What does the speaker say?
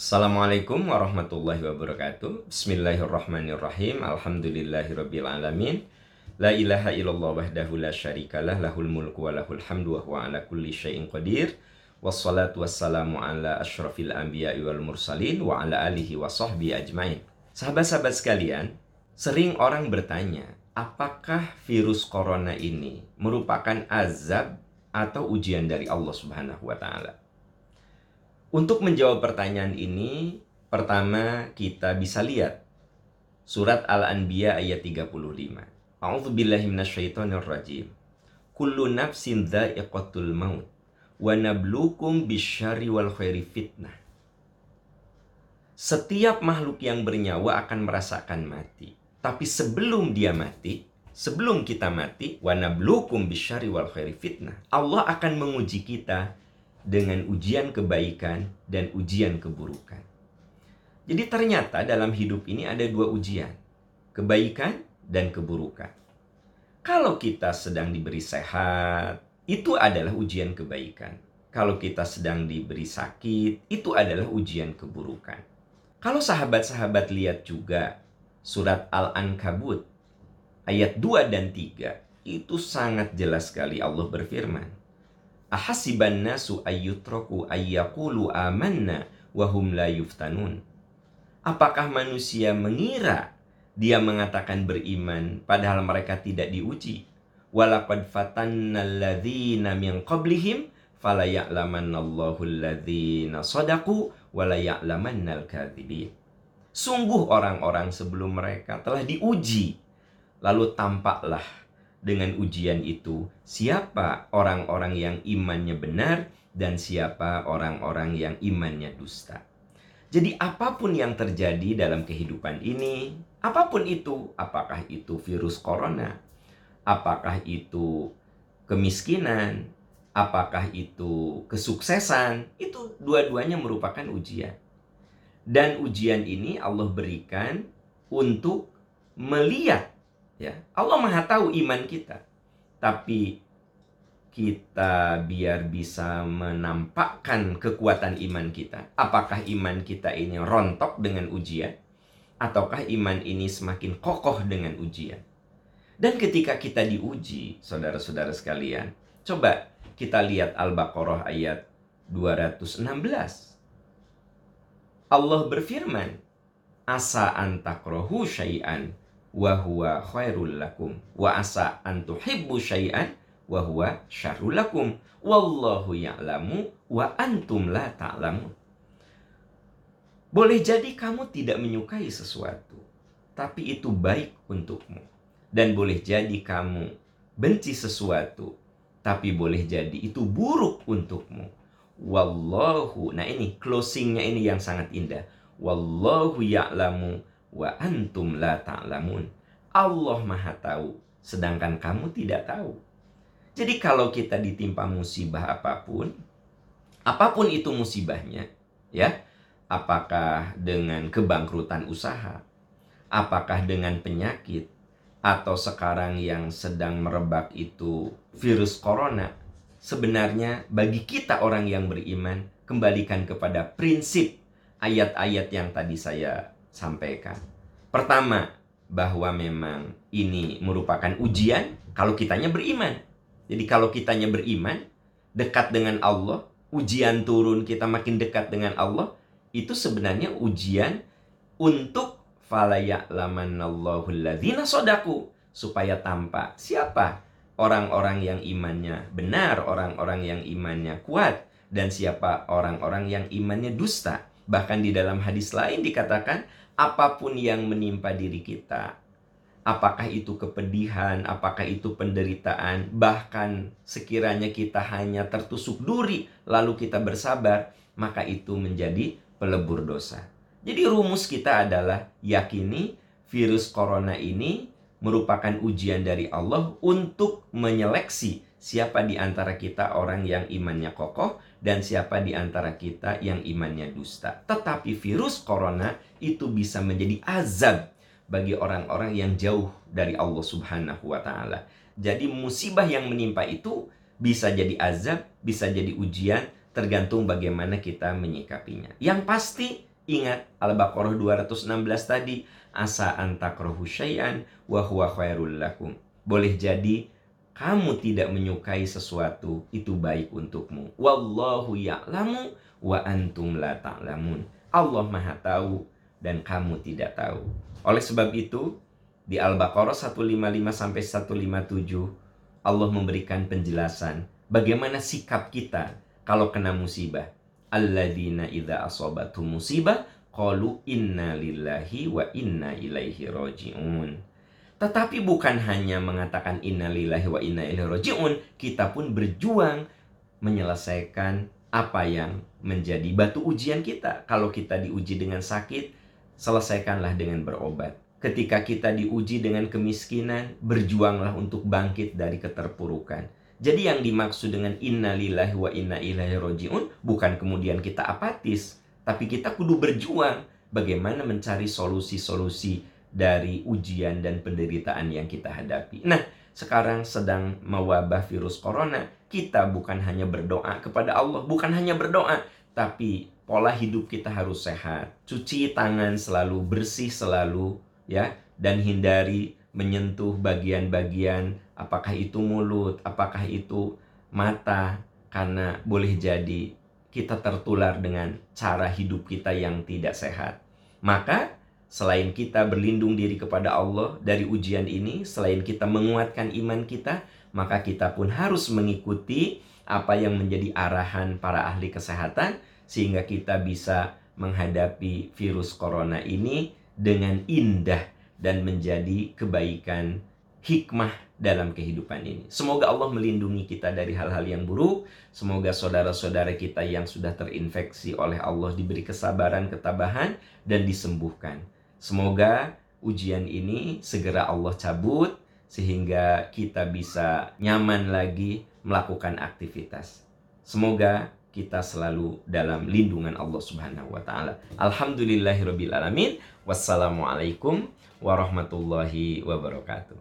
Assalamualaikum warahmatullahi wabarakatuh. Bismillahirrahmanirrahim. Alhamdulillahirabbil alamin. La ilaha illallah wahdahu la syarikalah Lahul mulku wa lahul hamdu wa huwa ala kulli syai'in qadir. Wassalatu wassalamu ala ashrafil anbiya wal mursalin Wa ala alihi wa sahbihi ajmain. Sahabat-sahabat sekalian Sering orang bertanya Apakah virus corona ini merupakan azab atau ujian dari Allah subhanahu wa ta'ala untuk menjawab pertanyaan ini, pertama kita bisa lihat surat Al-Anbiya ayat 35. A'udzubillahi minasyaitonirrajim. Kullu nafsin dha'iqatul maut wa nabluukum bisyarri wal khairi fitnah. Setiap makhluk yang bernyawa akan merasakan mati. Tapi sebelum dia mati, sebelum kita mati, wa nabluukum bisyarri wal khairi fitnah. Allah akan menguji kita dengan ujian kebaikan dan ujian keburukan. Jadi ternyata dalam hidup ini ada dua ujian, kebaikan dan keburukan. Kalau kita sedang diberi sehat, itu adalah ujian kebaikan. Kalau kita sedang diberi sakit, itu adalah ujian keburukan. Kalau sahabat-sahabat lihat juga surat Al-Ankabut ayat 2 dan 3, itu sangat jelas sekali Allah berfirman. Ahasiban nasu ayyutraku ayyakulu amanna wahum la yuftanun. Apakah manusia mengira dia mengatakan beriman padahal mereka tidak diuji? Walaqad fatanna alladhina min qablihim fala ya'lamannallahu alladhina sadaku wala ya'lamannal. Sungguh orang-orang sebelum mereka telah diuji lalu tampaklah dengan ujian itu siapa orang-orang yang imannya benar dan siapa orang-orang yang imannya dusta. Jadi apa pun yang terjadi dalam kehidupan ini, apa pun itu, apakah itu virus corona, apakah itu kemiskinan, apakah itu kesuksesan, itu dua-duanya merupakan ujian. Dan ujian ini Allah berikan untuk melihat Ya, Allah Maha tahu iman kita. Tapi kita biar bisa menampakkan kekuatan iman kita. Apakah iman kita ini rontok dengan ujian ataukah iman ini semakin kokoh dengan ujian? Dan ketika kita diuji, saudara-saudara sekalian, coba kita lihat Al-Baqarah ayat 216. Allah berfirman, "Asa antakrohu syai'an wa huwa khairul lakum. Wa asa an tuhibbu syai'an wa huwa syarrul lakum. Wallahu ya'lamu wa antum la ta'lamun. Boleh jadi kamu tidak menyukai sesuatu tapi itu baik untukmu. Dan boleh jadi kamu benci sesuatu tapi boleh jadi itu buruk untukmu. Wallahu nah ini closingnya ini yang sangat indah. Wallahu ya'lamu wa antum la ta'lamun. Allah Maha tahu, sedangkan kamu tidak tahu. Jadi kalau kita ditimpa musibah apa pun, apa pun itu musibahnya, ya, apakah dengan kebangkrutan usaha, apakah dengan penyakit, atau sekarang yang sedang merebak itu virus corona, sebenarnya bagi kita orang yang beriman, kembalikan kepada prinsip ayat-ayat yang tadi saya sampaikan. Pertama, bahwa memang ini merupakan ujian kalau kitanya beriman. Jadi kalau kitanya beriman, dekat dengan Allah, ujian turun kita makin dekat dengan Allah, itu sebenarnya ujian untuk falaya'lamannallahu alladzina sodaku supaya tampak siapa orang-orang yang imannya benar, orang-orang yang imannya kuat dan siapa orang-orang yang imannya dusta. Bahkan di dalam hadis lain dikatakan apa pun yang menimpa diri kita, apakah itu kepedihan, apakah itu penderitaan, bahkan sekiranya kita hanya tertusuk duri lalu kita bersabar, maka itu menjadi pelebur dosa. Jadi rumus kita adalah yakini virus corona ini merupakan ujian dari Allah untuk menyeleksi siapa di antara kita orang yang imannya kokoh dan siapa di antara kita yang imannya dusta. Tetapi virus corona itu bisa menjadi azab bagi orang-orang yang jauh dari Allah Subhanahu wa taala. Jadi musibah yang menimpa itu bisa jadi azab, bisa jadi ujian, tergantung bagaimana kita menyikapinya. Yang pasti Ingat Al-Baqarah 216 tadi, asa antakrohu syai'an wa huwa khairul lakum. Boleh jadi kamu tidak menyukai sesuatu itu baik untukmu. Wallahu ya'lamu wa antum la ta'lamun. Allah Maha tahu dan kamu tidak tahu. Oleh sebab itu, di Al-Baqarah 155 sampai 157 Allah memberikan penjelasan bagaimana sikap kita kalau kena musibah. Alladzina idza asabatu musibah qalu inna lillahi wa inna ilaihi raji'un. Tetapi bukan hanya mengatakan innalillahi wa inna ilaihi rajiun, kita pun berjuang menyelesaikan apa yang menjadi batu ujian kita. Kalau kita diuji dengan sakit, selesaikanlah dengan berobat. Ketika kita diuji dengan kemiskinan, berjuanglah untuk bangkit dari keterpurukan. Jadi yang dimaksud dengan innalillahi wa inna ilaihi rajiun bukan kemudian kita apatis, tapi kita kudu berjuang bagaimana mencari solusi-solusi dari ujian dan penderitaan yang kita hadapi. Nah, sekarang sedang mewabah virus corona, kita bukan hanya berdoa kepada Allah, bukan hanya berdoa, tapi pola hidup kita harus sehat. Cuci tangan selalu bersih selalu ya dan hindari menyentuh bagian-bagian apakah itu mulut, apakah itu mata karena boleh jadi kita tertular dengan cara hidup kita yang tidak sehat. Maka Selain kita berlindung diri kepada Allah dari ujian ini, selain kita menguatkan iman kita, maka kita pun harus mengikuti apa yang menjadi arahan para ahli kesehatan sehingga kita bisa menghadapi virus corona ini dengan indah dan menjadi kebaikan hikmah dalam kehidupan ini. Semoga Allah melindungi kita dari hal-hal yang buruk. Semoga saudara-saudara kita yang sudah terinfeksi oleh Allah diberi kesabaran, ketabahan, dan disembuhkan. Semoga ujian ini segera Allah cabut sehingga kita bisa nyaman lagi melakukan aktivitas. Semoga kita selalu dalam lindungan Allah Subhanahu wa taala. Alhamdulillahirabbil alamin. Wassalamualaikum warahmatullahi wabarakatuh.